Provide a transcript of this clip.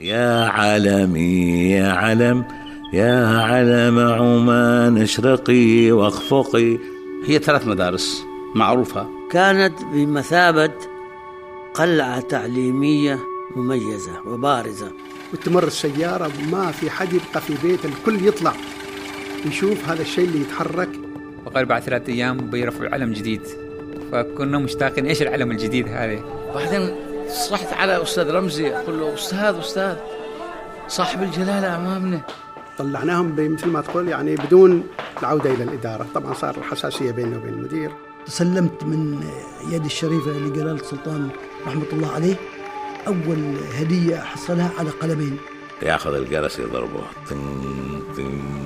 يا علمي يا علم يا علم عمان اشرقي واخفقي. هي ثلاث مدارس معروفة. كانت بمثابة قلعة تعليمية مميزة وبارزة. وتمر السيارة ما في حد يبقى في بيت الكل يطلع يشوف هذا الشيء اللي يتحرك. وقال بعد ثلاثة أيام بيرفعوا علم جديد. فكنا مشتاقين إيش العلم الجديد هذا بعدين صرحت على أستاذ رمزي أقول له أستاذ أستاذ صاحب الجلالة أمامنا. طلعناهم مثل ما تقول يعني بدون العودة إلى الإدارة. طبعا صار الحساسية بيننا وبين المدير. تسلمت من يد الشريفة لجلالة السلطان رحمة الله عليه أول هدية حصلها على قلمين. ياخذ الجرس يضربه. تن تن.